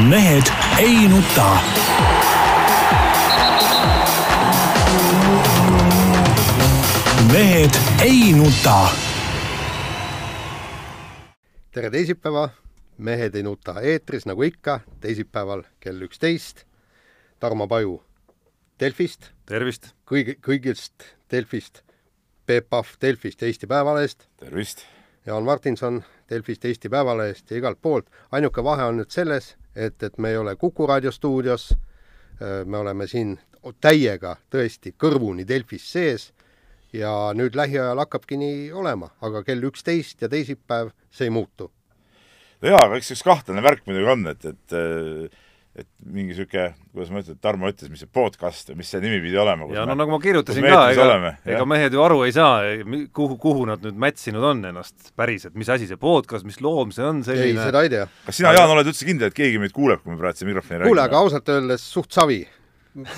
mehed ei nuta. mehed ei nuta. tere teisipäeva, Mehed ei nuta eetris nagu ikka, teisipäeval kell üksteist. Tarmo Paju Delfist, tervist! kõigi, kõigist Delfist, Peep Pahv Delfist ja Eesti Päevalehest, tervist! Jaan Martinson Delfist, Eesti Päevalehest ja igalt poolt. ainuke vahe on nüüd selles, et, et me ei ole Kuku raadio stuudios, me oleme siin täiega tõesti kõrvuni Delfis sees ja nüüd lähiajal hakkabki nii olema, aga kell üksteist ja teisipäev see ei muutu. jaa, aga eks üks kahtlane värk muidugi on, et, et et mingi niisugune, kuidas ma ütlen, Tarmo ütles, mis see podcast või mis see nimi pidi olema? ja no nagu ma kirjutasin ka, ega, ega mehed ju aru ei saa, kuhu, kuhu nad nüüd mätsinud on ennast päriselt, mis asi see podcast, mis loom see on selline? ei, seda ei tea. kas sina, Jaan, oled üldse kindel, et keegi meid kuuleb, kui me praegu siin mikrofoni räägime? kuule, aga ausalt öeldes suht savi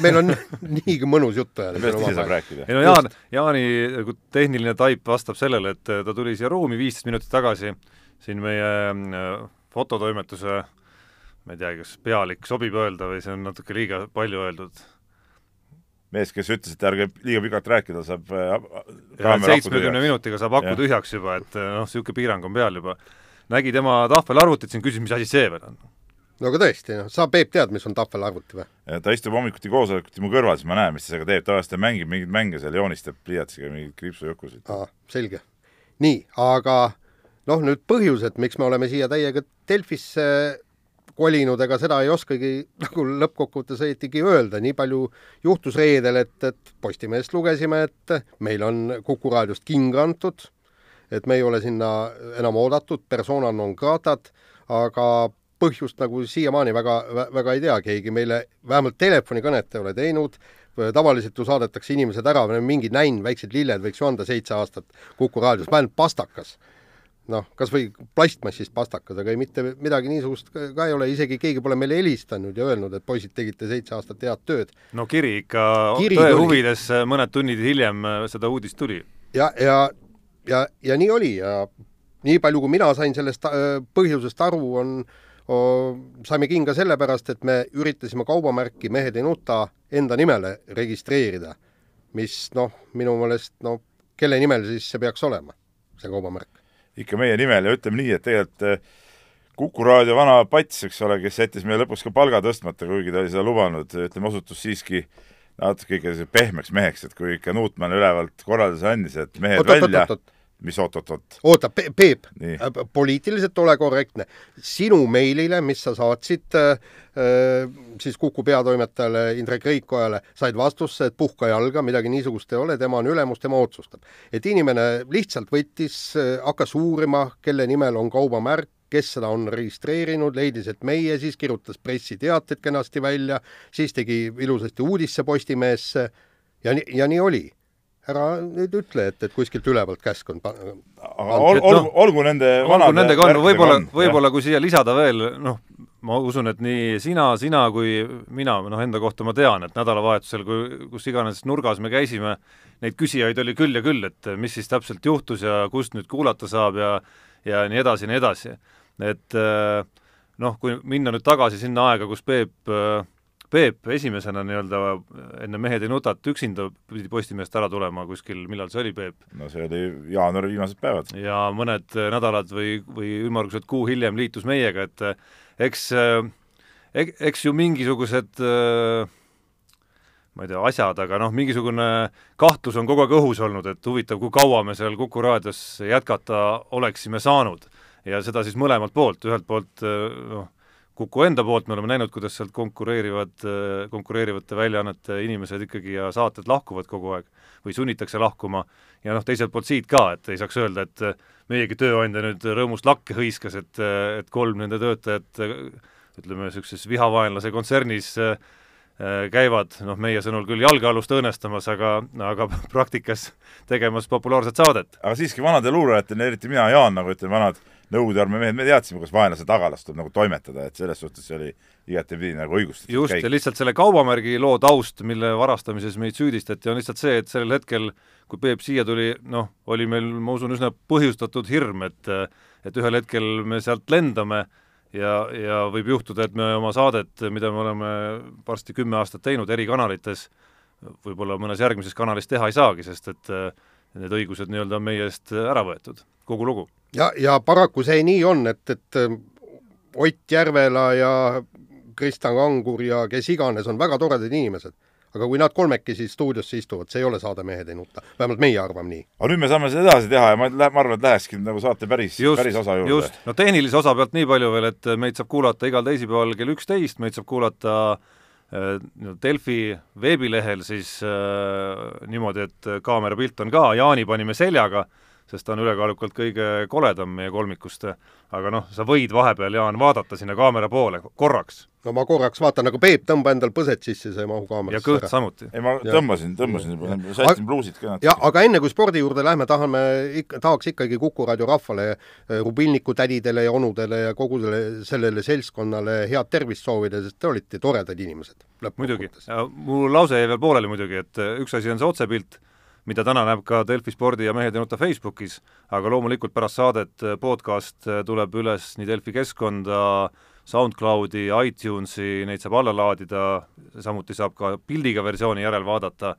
meil on niigi mõnus juttu ajada. millest ise saab rääkida? ei no Jaan, Jaani nagu tehniline taip vastab sellele, et ta tuli siia ruumi viisteist minutit tagasi siin meie äh, fototoimetuse ma ei teagi, kas pealik sobib öelda või see on natuke liiga palju öeldud? mees, kes ütles, et ärge liiga pikalt rääkida, saab äh, seitsmekümne minutiga saab aku tühjaks juba, et äh, noh, niisugune piirang on peal juba. nägi tema tahvelarvutit siin, küsis, mis asi see veel on. no aga tõesti, noh, sa, Peep, tead, mis on tahvelarvuti või? ta istub hommikuti koosolekuti mu kõrval, siis ma näen, mis ta sellega teeb, tavaliselt ta mängib mingeid mänge seal, joonistab pliiatsiga mingeid kriipsujukusid. aa, selge. nii, aga noh, nüüd põhjused, miks me oleme siia täiega Delfisse kolinud, ega seda ei oskagi nagu lõppkokkuvõttes õietigi öelda, nii palju juhtus reedel, et, et Postimehest lugesime, et meil on Kuku raadiost king antud, et me ei ole sinna enam oodatud, persona non grata'd, aga põhjust nagu siiamaani väga, väga ei tea keegi, meile vähemalt telefonikõnet ei ole teinud, tavaliselt ju saadetakse inimesed ära, mingi näin, väiksed lilled võiks ju anda seitse aastat Kuku raadios, vähemalt pastakas noh, kas või plastmassist pastakas, aga ei mitte midagi niisugust ka ei ole, isegi keegi pole meile helistanud ja öelnud, et poisid, tegite seitse aastat head tööd. no kiri ikka kiri tõe tuli. huvides mõned tunnid hiljem äh, seda uudist tuli. ja, ja, ja, ja nii oli ja nii palju, kui mina sain sellest äh, põhjusest aru, on, saime kinga sellepärast, et me üritasime kaubamärki Mehed ei nuta enda nimele registreerida, mis noh, minu meelest no kelle nimel siis see peaks olema, see kaubamärk ikka meie nimel ja ütleme nii, et tegelikult eh, Kuku raadio vana pats, eks ole, kes jättis meile lõpuks ka palga tõstmata, kuigi ta oli seda lubanud, ütleme, osutus siiski natuke ikka pehmeks meheks, et kui ikka Nuutmann ülevalt korralduse andis, et mehed oot, välja oot, oot, mis oot-oot-oot? oota, Peep, äh, poliitiliselt ole korrektne. sinu meilile, mis sa saatsid äh, äh, siis Kuku peatoimetajale Indrek Reikojale, said vastuse, et puhka jalga, midagi niisugust ei ole, tema on ülemus, tema otsustab. et inimene lihtsalt võttis äh,, hakkas uurima, kelle nimel on kaubamärk, kes seda on registreerinud, leidis, et meie, siis kirjutas pressiteated kenasti välja, siis tegi ilusasti uudisse Postimehesse ja nii, ja nii oli ära nüüd ütle, et, et kuskilt ülevalt käsk on aga ol, olgu no,, olgu nende olgu nendega on, võib-olla, võib-olla kui siia lisada veel, noh, ma usun, et nii sina, sina kui mina, noh, enda kohta ma tean, et nädalavahetusel, kui, kus iganes nurgas me käisime, neid küsijaid oli küll ja küll, et mis siis täpselt juhtus ja kust nüüd kuulata saab ja ja nii edasi ja nii edasi. et noh, kui minna nüüd tagasi sinna aega, kus Peep äh, Peep esimesena nii-öelda enne Mehed ei nutat üksinda pidi Postimehest ära tulema kuskil, millal see oli, Peep? no see oli jaanuari viimased päevad. ja mõned nädalad või, või ümmarguselt kuu hiljem liitus meiega, et eks, eks ju mingisugused ma ei tea, asjad, aga noh, mingisugune kahtlus on kogu aeg õhus olnud, et huvitav, kui kaua me seal Kuku raadios jätkata oleksime saanud. ja seda siis mõlemalt poolt, ühelt poolt noh, Kuku enda poolt me oleme näinud, kuidas sealt konkureerivad, konkureerivate väljaannete inimesed ikkagi ja saated lahkuvad kogu aeg või sunnitakse lahkuma, ja noh, teiselt poolt siit ka, et ei saaks öelda, et meiegi tööandja nüüd rõõmust lakke hõiskas, et, et kolm nende töötajat ütleme, niisuguses vihavaenlase kontsernis käivad, noh, meie sõnul küll jalgealust õõnestamas, aga, aga praktikas tegemas populaarset saadet. aga siiski vanade luurajatena, eriti mina, Jaan, nagu ütlen, vanad Nõukogude armee mehed, me teadsime, kuidas vaenlase tagalas tuleb nagu toimetada, et selles suhtes see oli igatepidi nagu õigustatud just, ja lihtsalt selle kaubamärgi loo taust, mille varastamises meid süüdistati, on lihtsalt see, et sellel hetkel, kui Peep siia tuli, noh, oli meil, ma usun, üsna põhjustatud hirm, et et ühel hetkel me sealt lendame ja, ja võib juhtuda, et me oma saadet, mida me oleme varsti kümme aastat teinud eri kanalites, võib-olla mõnes järgmises kanalis teha ei saagi, sest et äh, need õigused nii-öelda on meie eest ära võetud, kogu lugu. ja, ja paraku see nii on, et, et äh, Ott Järvela ja Kristjan Kangur ja kes iganes on väga toredad inimesed aga kui nad kolmekesi stuudiosse istuvad, see ei ole saade Mehed ei nuta, vähemalt meie arvame nii. aga nüüd me saame seda edasi teha ja ma, ma arvan, et lähekski nagu saate päris, päris osa juurde. just, no tehnilise osa pealt nii palju veel, et meid saab kuulata igal teisipäeval kell üksteist, meid saab kuulata äh, Delfi veebilehel siis äh, niimoodi, et kaamerapilt on ka, Jaani panime seljaga sest ta on ülekaalukalt kõige koledam meie kolmikust, aga noh, sa võid vahepeal, Jaan, vaadata sinna kaamera poole korraks. no ma korraks vaatan, aga Peep, tõmba endal põsed sisse, see ei mahu kaamerasse ja kõht ära. samuti. ei, ma tõmbasin, tõmbasin, sättin pluusid ka natuke. jah, aga enne kui spordi juurde lähme, tahame ikka, tahaks ikkagi Kuku raadio rahvale, eh, Rubilniku tädidele ja onudele ja kogu selle, sellele seltskonnale head tervist soovida, sest te olite toredad inimesed. muidugi, mul lause jäi veel pooleli muidugi, et eh, üks asi on see otsepilt, mida täna näeb ka Delfi spordi ja Mehed ei nuta Facebookis, aga loomulikult pärast saadet äh, podcast äh, tuleb üles nii Delfi keskkonda, SoundCloudi, iTunesi, neid saab alla laadida, samuti saab ka pildiga versiooni järel vaadata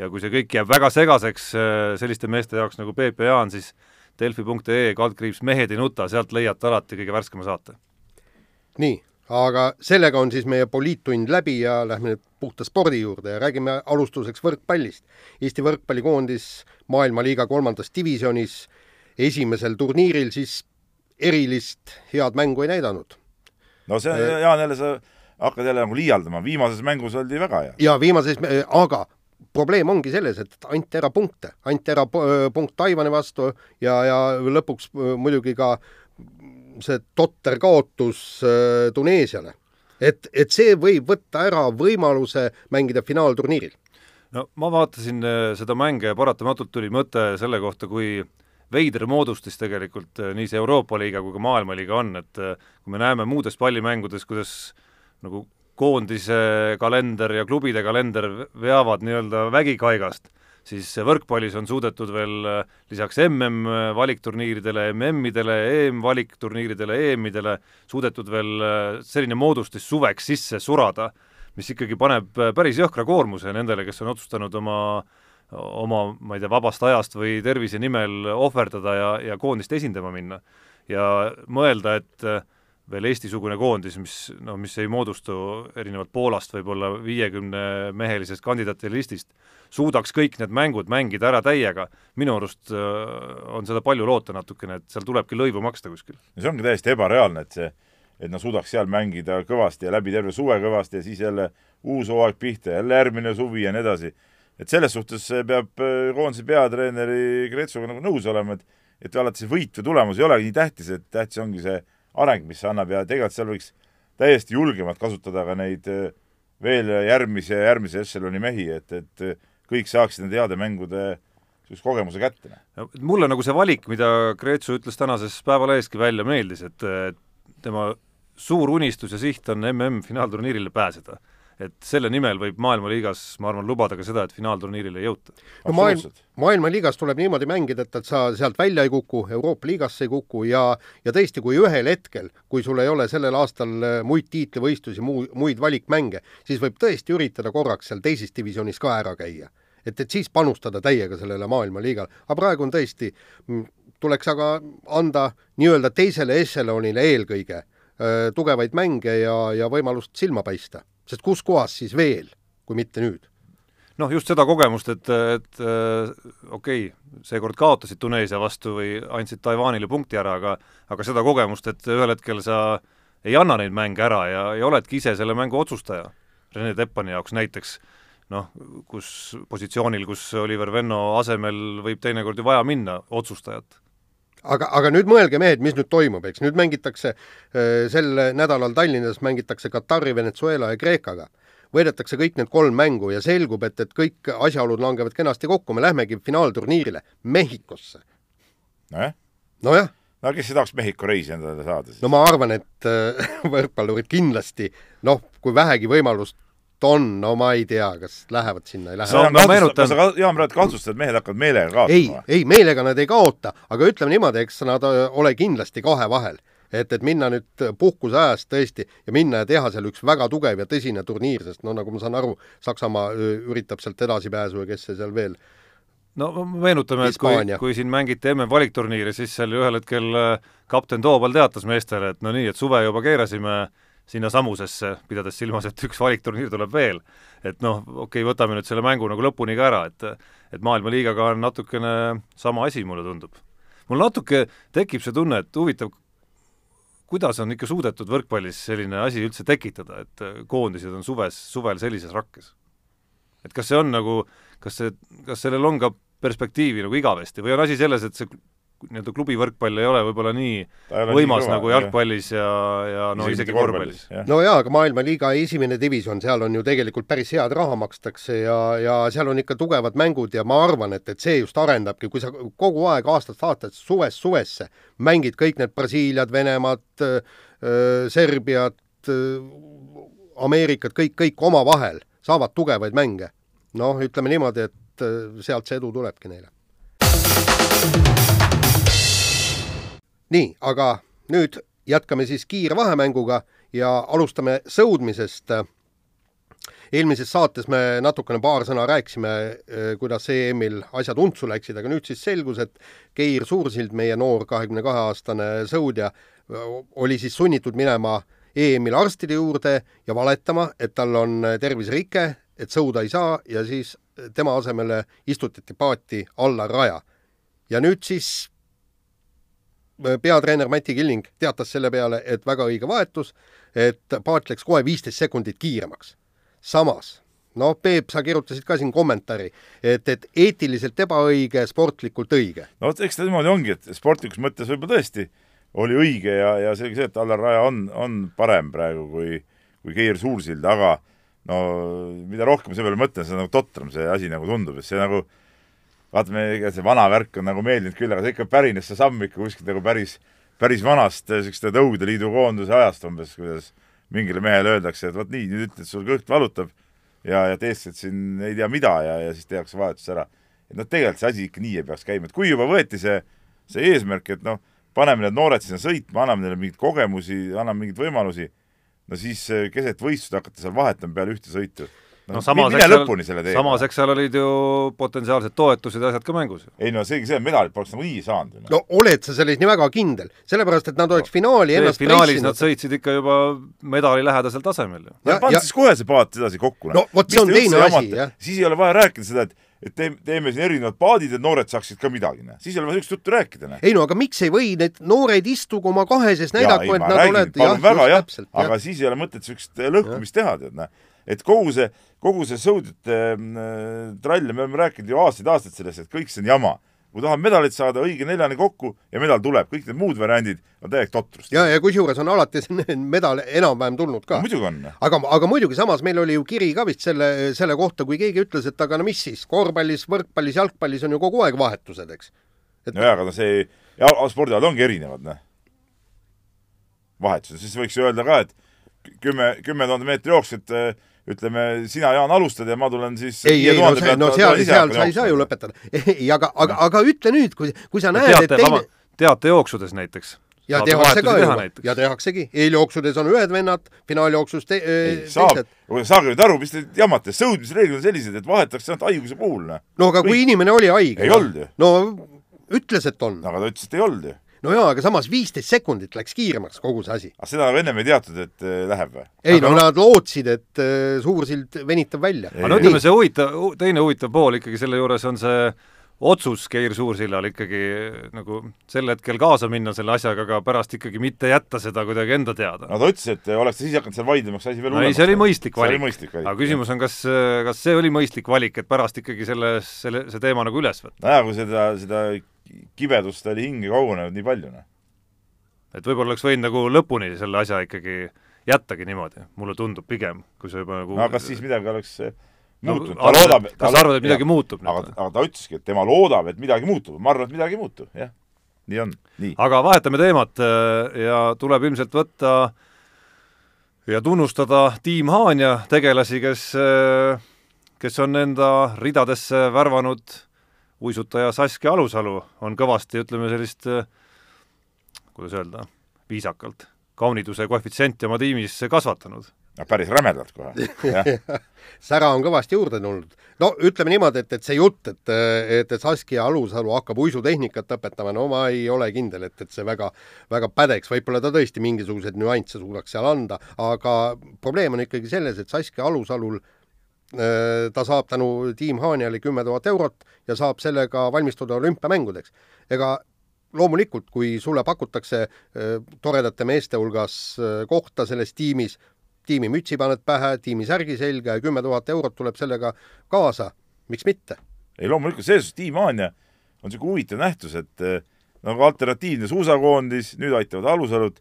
ja kui see kõik jääb väga segaseks äh, selliste meeste jaoks nagu Peep ja Jaan, siis delfi.ee kaldkriips Mehed ei nuta, sealt leiate alati kõige värskema saate. nii aga sellega on siis meie poliittund läbi ja lähme nüüd puhta spordi juurde ja räägime alustuseks võrkpallist. Eesti võrkpallikoondis maailmaliiga kolmandas divisjonis esimesel turniiril siis erilist head mängu ei näidanud. no see on, äh, Jaan, jälle sa hakkad jälle nagu liialdama, viimases mängus oldi väga hea. jaa, viimases, aga probleem ongi selles, et anti ära punkte, anti ära punkt Taiwan'i vastu ja, ja lõpuks muidugi ka see totter kaotus äh, Tuneesiale. et, et see võib võtta ära võimaluse mängida finaalturniiril. no ma vaatasin äh, seda mänge ja paratamatult tuli mõte selle kohta, kui veider moodustis tegelikult äh, nii see Euroopa liiga kui ka maailmaliiga on, et kui me näeme muudes pallimängudes, kuidas nagu koondise kalender ja klubide kalender veavad nii-öelda vägikaigast siis võrkpallis on suudetud veel äh, lisaks MM valikturniiridele, MM-idele, EM-valikturniiridele, EM-idele suudetud veel äh, selline moodustis suveks sisse surada, mis ikkagi paneb äh, päris jõhkra koormuse nendele, kes on otsustanud oma oma, ma ei tea, vabast ajast või tervise nimel ohverdada ja, ja koondist esindama minna. ja mõelda, et veel Eesti-sugune koondis, mis noh, mis ei moodustu erinevalt Poolast võib-olla viiekümne mehelisest kandidaatide listist, suudaks kõik need mängud mängida ära täiega, minu arust äh, on seda palju loota natukene, et seal tulebki lõivu maksta kuskil. see ongi täiesti ebareaalne, et see, et nad suudaks seal mängida kõvasti ja läbi terve suve kõvasti ja siis jälle uus hooaeg pihta, jälle järgmine suvi ja nii edasi. et selles suhtes peab äh, koondise peatreeneri Kretsuga nagu nõus olema, et et alati see võit või tulemus ei olegi nii tähtis, et tähtis ongi see areng, mis see annab ja tegelikult seal võiks täiesti julgemalt kasutada ka neid äh, veel järgmise järgmise ešeloni mehi, et, et äh, kõik saaksid nende heade mängude niisuguse kogemuse kätte. mulle nagu see valik, mida Kreetsu ütles tänases Päevaleheski välja, meeldis, et tema suur unistus ja siht on MM-finaalturniirile pääseda et selle nimel võib maailmaliigas, ma arvan, lubada ka seda, et finaalturniirile ei jõuta. no maailm, maailmaliigas tuleb niimoodi mängida, et, et sa sealt välja ei kuku, Euroopa liigasse ei kuku ja ja tõesti, kui ühel hetkel, kui sul ei ole sellel aastal äh, muid tiitlivõistlusi, muu, muid valikmänge, siis võib tõesti üritada korraks seal teises divisjonis ka ära käia. et, et siis panustada täiega sellele maailmaliigale, aga praegu on tõesti, tuleks aga anda nii-öelda teisele ešelonile eelkõige äh, tugevaid mänge ja, ja võimalust silma paista sest kus kohas siis veel, kui mitte nüüd? noh, just seda kogemust, et, et äh, okei okay,, seekord kaotasid Tuneesia vastu või andsid Taiwanile punkti ära, aga aga seda kogemust, et ühel hetkel sa ei anna neid mänge ära ja, ja oledki ise selle mängu otsustaja. Rene Teppani jaoks näiteks noh, kus positsioonil, kus Oliver Venno asemel võib teinekord ju vaja minna otsustajat aga, aga nüüd mõelge, mehed, mis nüüd toimub, eks nüüd mängitakse äh, sel nädalal Tallinnas mängitakse Katari, Venezuela ja Kreekaga. võidetakse kõik need kolm mängu ja selgub, et, et kõik asjaolud langevad kenasti kokku, me lähmegi finaalturniirile Mehhikosse. nojah. nojah no kes ei tahaks Mehhiko reisi endale saada siis? no ma arvan, et äh, võrkpallurid kindlasti noh, kui vähegi võimalust on, no ma ei tea, kas lähevad sinna, ei lähe. sa, no, meenutan... sa, Jaan, praegu kahtlustad, et mehed hakkavad meelega kaotama? ei, ei, meelega nad ei kaota, aga ütleme niimoodi, eks nad äh, ole kindlasti kahe vahel. et, et minna nüüd puhkuse ajast tõesti ja minna ja teha seal üks väga tugev ja tõsine turniir, sest no nagu ma saan aru, Saksamaa öö, üritab sealt edasipääsu ja kes see seal veel no meenutame, et kui, kui siin mängiti MM-valikturniiri, siis seal ju ühel hetkel äh, kapten Toobal teatas meestele, et no nii, et suve juba keerasime sinna samusesse, pidades silmas, et üks valikturniir tuleb veel. et noh, okei okay,, võtame nüüd selle mängu nagu lõpuni ka ära, et et maailmaliigaga on natukene sama asi, mulle tundub. mul natuke tekib see tunne, et huvitav, kuidas on ikka suudetud võrkpallis selline asi üldse tekitada, et koondised on suves, suvel sellises rakkes? et kas see on nagu, kas see, kas sellel on ka perspektiivi nagu igavesti või on asi selles, et see nii-öelda klubivõrkpall ei ole võib-olla nii ole nii võimas kõva, nagu jalgpallis ja, ja no isegi korvpallis. jah. no jaa, aga maailmaliiga esimene divisjon, seal on ju tegelikult päris head raha makstakse ja, ja seal on ikka tugevad mängud ja ma arvan, et, et see just arendabki, kui sa kogu aeg aastast aastasse, suvest suvesse mängid kõik need Brasiiliad, Venemaad, Serbiat, Ameerikat, kõik, kõik omavahel saavad tugevaid mänge. noh, ütleme niimoodi, et öö, sealt see edu tulebki neile. Nii, aga nüüd jätkame siis kiirvahemänguga ja alustame sõudmisest. eelmises saates me natukene paar sõna rääkisime, kuidas EM-il asjad untsu läksid, aga nüüd siis selgus, et Geir Suursild, meie noor kahekümne kahe aastane sõudja, oli siis sunnitud minema EM-il arstide juurde ja valetama, et tal on terviserike, et sõuda ei saa ja siis tema asemele istutati paati alla raja. ja nüüd siis peatreener Mati Killing teatas selle peale, et väga õige vahetus, et paat läks kohe viisteist sekundit kiiremaks. samas, noh, Peep, sa kirjutasid ka siin kommentaari, et, et eetiliselt ebaõige, sportlikult õige. no vot, eks ta niimoodi ongi, et sportlikus mõttes võib-olla tõesti oli õige ja, ja selge see, et Allar Raja on, on parem praegu kui, kui Geir Suursild, aga no mida rohkem selle peale mõtlen, seda nagu totram see asi nagu tundub, et see nagu vaatame, ega see vana värk on nagu meeldinud küll, aga see ikka pärines, see samm ikka kuskilt nagu päris, päris vanast niisuguste Nõukogude Liidu koonduse ajast umbes, kuidas mingile mehele öeldakse, et vot nii, nüüd ütled, sul kõht valutab ja, ja teesked siin ei tea mida ja, ja siis tehakse vahetus ära. et noh, tegelikult see asi ikka nii ei peaks käima, et kui juba võeti see, see eesmärk, et noh, paneme need noored sinna sõitma, anname neile mingeid kogemusi, anname mingeid võimalusi, no siis eh, keset võistlust hakata seal vahetama peale ühte sõitu. No samas, mine eks seal, lõpuni selle teega. samas, eks seal olid ju potentsiaalsed toetused ja asjad ka mängus. ei no seegi see, medalit poleks nagunii saanud. noh. no oled sa selles nii väga kindel, sellepärast et nad oleks finaali ennast finaalis nad sõitsid ikka juba medali lähedasel tasemel ju. Ja- no ja- siis kohe see paat edasi kokku. No vot, see on teine asi, jah. siis ei ole vaja rääkida seda, et et teeme, teeme siin erinevad paadid, et noored saaksid ka midagi, noh. siis ei ole vaja niisugust juttu rääkida, noh. ei no aga miks ei või need noored istugu oma kaheses näidaku, ei, et nad räägin, oled jah, täpselt, aga siis ei ole mõtet niisugust lõhkumist teha, tead näe. Et kogu see, kogu see sõudjate äh, trall me oleme rääkinud ju aastaid-aastaid sellest, et kõik see on jama. kui tahame medalit saada, õige neljane kokku ja medal tuleb, kõik need muud variandid on täielik totrus. ja, ja kusjuures on alati medal enam-vähem tulnud ka. muidugi on. aga, aga muidugi samas meil oli ju kiri ka vist selle, selle kohta, kui keegi ütles, et aga no mis siis, korvpallis, võrkpallis, jalgpallis on ju kogu aeg vahetused, eks. et nojah, aga no see, spordialad ongi erinevad, noh. vahetused, siis võiks ju öelda ka, et kümme, kümme tuhande meetri jooksjat äh, ütleme, sina, Jaan, alustad ja ma tulen siis ei, ei, no, see, no seal, seal sa ei saa ju lõpetada. ei, aga, aga, aga ütle nüüd, kui, kui sa näed, et teate, teine teatejooksudes näiteks. ja tehakse ka ju, ja tehaksegi, eeljooksudes on ühed vennad, finaaljooksus te, ei, teised. saab, saage nüüd aru, mis te jamate, sõudmisreeglid on sellised, et vahetatakse ainult haiguse puhul, noh. no aga kui inimene oli haige. ei olnud ju. no ütles, et on. aga ta ütles, et ei olnud ju. No jaa, aga samas viisteist sekundit läks kiiremaks kogu see asi. aga seda nagu ennem ei teatud, et äh, läheb või? ei Aga no nad lootsid, et äh, Suursild venitab välja. Aga no ütleme, see huvitav, teine huvitav pool ikkagi selle juures on see otsus Geir Suursillal ikkagi nagu sel hetkel kaasa minna selle asjaga, aga pärast ikkagi mitte jätta seda kuidagi enda teada. no ta ütles, et oleks ta siis hakanud seal vaidlema, oleks asi veel no ei, see oli mõistlik valik. aga küsimus on, kas, kas see oli mõistlik valik, et pärast ikkagi selle, selle, see teema nagu üles võtta? nojah, kui seda, seda kibedust oli hinge kogunenud nii palju, noh. et võib-olla oleks võinud nagu lõpuni selle asja ikkagi jättagi niimoodi, mulle tundub pigem, kui see juba nagu no kas siis midagi oleks äh, No, muutunud arvad, ta loodab, et- kas sa arvad, et midagi muutub nüüd aga aga ta ütleski, et tema loodab, et midagi muutub, ma arvan, et midagi ei muutu, jah. nii on, nii. aga vahetame teemat äh, ja tuleb ilmselt võtta ja tunnustada tiim Haanja tegelasi, kes, kes on enda ridadesse värvanud uisutaja Saskia Alusalu, on kõvasti, ütleme sellist, kuidas öelda, viisakalt, kauniduse koefitsienti oma tiimis kasvatanud. No päris rämedalt kohe, sära on kõvasti juurde tulnud. no ütleme niimoodi, et, et see jutt, et, et, et Saskia Alusalu hakkab uisutehnikat õpetama, no ma ei ole kindel, et, et see väga, väga pädeks, võib-olla ta tõesti mingisuguseid nüansse suudaks seal anda, aga probleem on ikkagi selles, et Saskia Alusalul äh, ta saab tänu Tiim Haanjale kümme tuhat eurot ja saab sellega valmistuda olümpiamängudeks. ega loomulikult, kui sulle pakutakse äh, toredate meeste hulgas äh, kohta selles tiimis, tiimimütsi paned pähe, tiimisärgi selga ja kümme tuhat eurot tuleb sellega kaasa, miks mitte? ei loomulikult, selles suhtes Tiim Haanja on niisugune huvitav nähtus, et nagu alternatiivne suusakoondis, nüüd aitavad alusalud,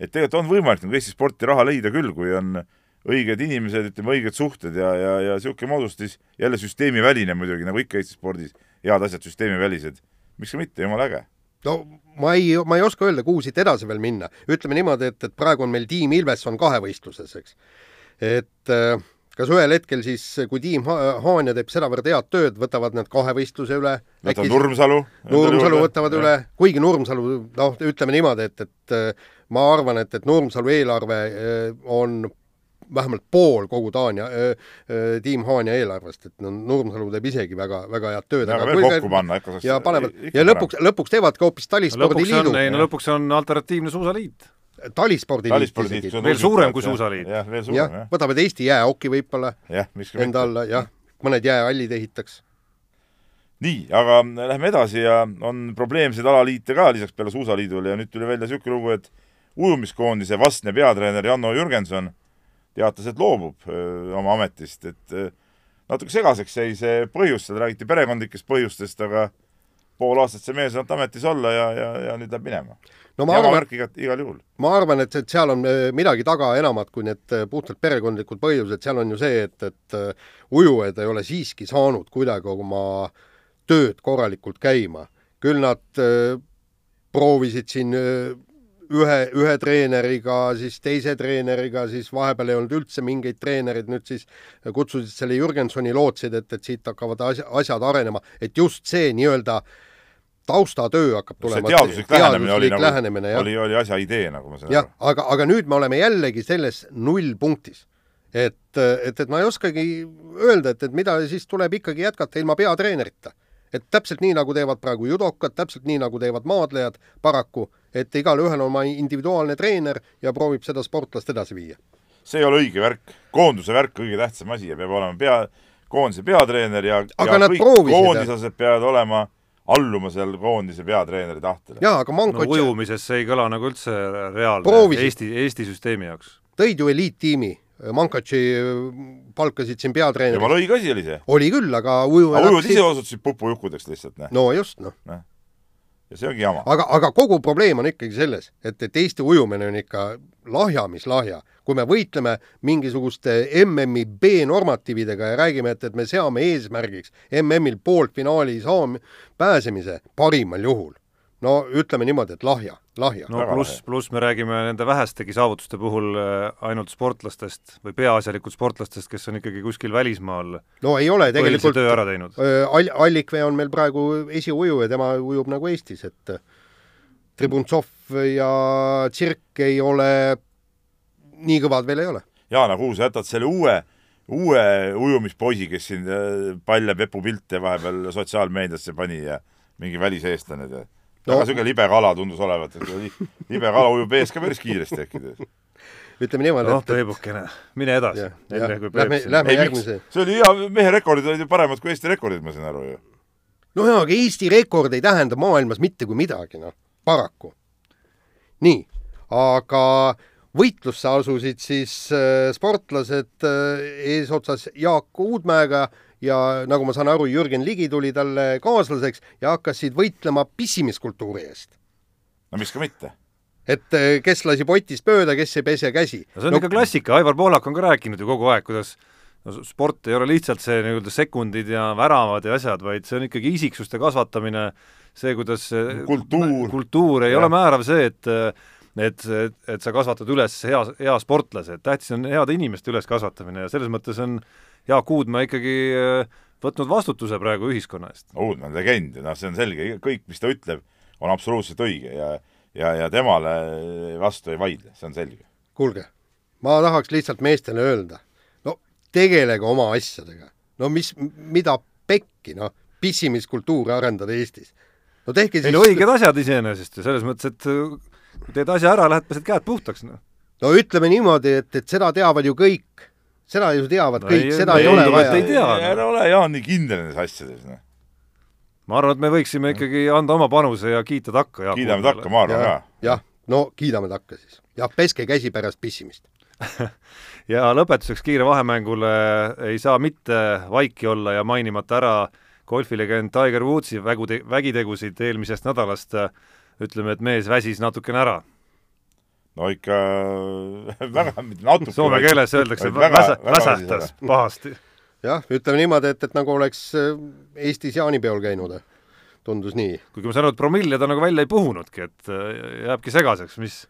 et tegelikult on võimalik nagu Eesti sporti raha leida küll, kui on õiged inimesed, ütleme õiged suhted ja, ja, ja niisugune moodustis, jälle süsteemiväline muidugi, nagu ikka Eesti spordis, head asjad süsteemivälised. miks ka mitte, jumala äge no ma ei, ma ei oska öelda, kuhu siit edasi veel minna. ütleme niimoodi, et, et praegu on meil tiim Ilvesson kahevõistluses, eks. et äh, kas ühel hetkel siis, kui tiim ha Haanja teeb sedavõrd head tööd, võtavad nad kahevõistluse üle? võtavad Nurmsalu? Nurmsalu võtavad ja. üle, kuigi Nurmsalu, noh, ütleme niimoodi, et, et äh, ma arvan, et, et Nurmsalu eelarve äh, on vähemalt pool kogu Taania äh,, tiim Haanja eelarvest, et no Nurmsalu teeb isegi väga, väga head tööd. aga veel kokku panna ikka. ja panevad ja lõpuks, lõpuks teevadki hoopis talispordiliidu. ei no lõpuks on alternatiivne suusaliit. talispordiliit isegi. veel suurem kui suusaliit. jah, veel suurem, jah. võtavad Eesti jäähoki võib-olla enda alla, jah, mõned jäähallid ehitaks nii, aga lähme edasi ja on probleemseid alaliite ka lisaks peale Suusaliidule ja nüüd tuli välja niisugune lugu, et ujumiskoondise vastne peatreener Janno Jürgenson teatas, et loobub öö, oma ametist, et öö, natuke segaseks jäi see põhjus, seal räägiti perekondlikest põhjustest, aga pool aastat see mees on ametis olla ja, ja, ja nüüd läheb minema. no ma arvan, igal, igal juhul. ma arvan, et, et seal on midagi taga enamat kui need puhtalt perekondlikud põhjused, seal on ju see, et, et ujujad ei ole siiski saanud kuidagi oma tööd korralikult käima. küll nad äh, proovisid siin äh, ühe, ühe treeneriga, siis teise treeneriga, siis vahepeal ei olnud üldse mingeid treenereid, nüüd siis kutsusid selle Jürgensoni, lootsid, et, et siit hakkavad asja, asjad arenema, et just see nii-öelda taustatöö hakkab tulema. see teaduslik lähenemine oli nagu, lähenemine, oli, oli asja idee, nagu ma saan aru. aga, aga nüüd me oleme jällegi selles nullpunktis. et, et, et ma ei oskagi öelda, et, et mida siis tuleb ikkagi jätkata ilma peatreenerita et täpselt nii, nagu teevad praegu judokad, täpselt nii, nagu teevad maadlejad paraku, et igalühel on oma individuaalne treener ja proovib seda sportlast edasi viia. see ei ole õige värk, koonduse värk kõige tähtsam asi ja peab olema pea, koondise peatreener ja, aga ja kõik koondislased peavad olema alluma seal koondise peatreeneri tahtele. jaa, aga Manko no, ujumises see ei kõla nagu üldse reaalne Proovisid. Eesti, Eesti süsteemi jaoks. tõid ju eliittiimi Mankatši palkasid siin peatreeneriks. jumala õige asi oli see. oli küll, aga uju aga ujud ise osutusid pupujukkudeks lihtsalt, noh. no just, noh no. ja see ongi jama. aga, aga kogu probleem on ikkagi selles, et, et Eesti ujumine on ikka lahja, mis lahja. kui me võitleme mingisuguste MM-i B-normatiividega ja räägime, et, et me seame eesmärgiks MM-il poolfinaali saam-, pääsemise parimal juhul no ütleme niimoodi, et lahja, lahja. no pluss, pluss me räägime nende vähestegi saavutuste puhul äh, ainult sportlastest või peaasjalikult sportlastest, kes on ikkagi kuskil välismaal no ei ole tegelikult töö ära teinud. Äh, All-, Allikvee on meil praegu esiujuja, tema ujub nagu Eestis, et äh, Tribuntsov ja Tsirk ei ole, nii kõvad veel ei ole. Jaan, aga kuhu sa jätad selle uue uue ujumispoisi, kes siin palle pepupilte vahepeal sotsiaalmeediasse pani ja mingi väliseestlane tead no.. väga niisugune libe kala tundus olevat, et libe kala ujub ees ka päris kiiresti äkki. ütleme niimoodi, noh, Peebukene, mine edasi. Lähme, lähme järgmise. see oli hea, mehe rekordid olid ju paremad kui Eesti rekordid, ma saan aru ju. no jaa, aga Eesti rekord ei tähenda maailmas mitte kui midagi, noh, paraku. nii, aga võitlusse asusid siis äh, sportlased äh, eesotsas Jaak Uudmäega ja nagu ma saan aru, Jürgen Ligi tuli talle kaaslaseks ja hakkasid võitlema pissimiskultuuri eest. no miks ka mitte et eh, kes lasi potist mööda, kes ei pese käsi. no see on no, ikka klassika, Aivar Pohlak on ka rääkinud ju kogu aeg, kuidas no sport ei ole lihtsalt see nii-öelda sekundid ja väravad ja asjad, vaid see on ikkagi isiksuste kasvatamine, see, kuidas kultuur, kultuur ei ja. ole määrav see, et et, et, et sa kasvatad üles hea, hea sportlase, et tähtis on heade inimeste üleskasvatamine ja selles mõttes on Jaak Uudmäe ikkagi äh, võtnud vastutuse praegu ühiskonna eest. Uudmäe on legend ja noh, see on selge, kõik, mis ta ütleb, on absoluutselt õige ja ja, ja temale vastu ei vaidle, see on selge. kuulge, ma tahaks lihtsalt meestele öelda, no tegelege oma asjadega. no mis, mida pekki, noh, pissimiskultuuri arendada Eestis. no tehke ei siis no õiged asjad iseenesest ju selles mõttes, et äh, kui teed asja ära, lähed pesed käed puhtaks, noh. no ütleme niimoodi, et, et seda teavad ju kõik. Seda ju teavad No kõik ei-, seda ei, ei, ole ei, vaja ei tea, noh. ära ole, Jaan, nii kindel nendes asjades, noh. ma arvan, et me võiksime ikkagi anda oma panuse ja kiita takka kiidame takka, ma arvan ka., jah, no kiidame takka siis. jah, peske käsi pärast pissimist. ja lõpetuseks kiire vahemängule ei saa mitte vaiki olla ja mainimata ära golfilegend Tiger Woodsi vägude, vägitegusid eelmisest nädalast, ütleme, et mees väsis natukene ära. No ikka väga, mitte natuke. Soome keeles öeldakse väsa-, väsatas pahasti. jah, ütleme niimoodi, et, et nagu oleks äh, Eestis jaanipeol käinud. tundus nii. kuigi ma saan aru, et promille ta nagu välja ei puhunudki, et äh, jääbki segaseks, mis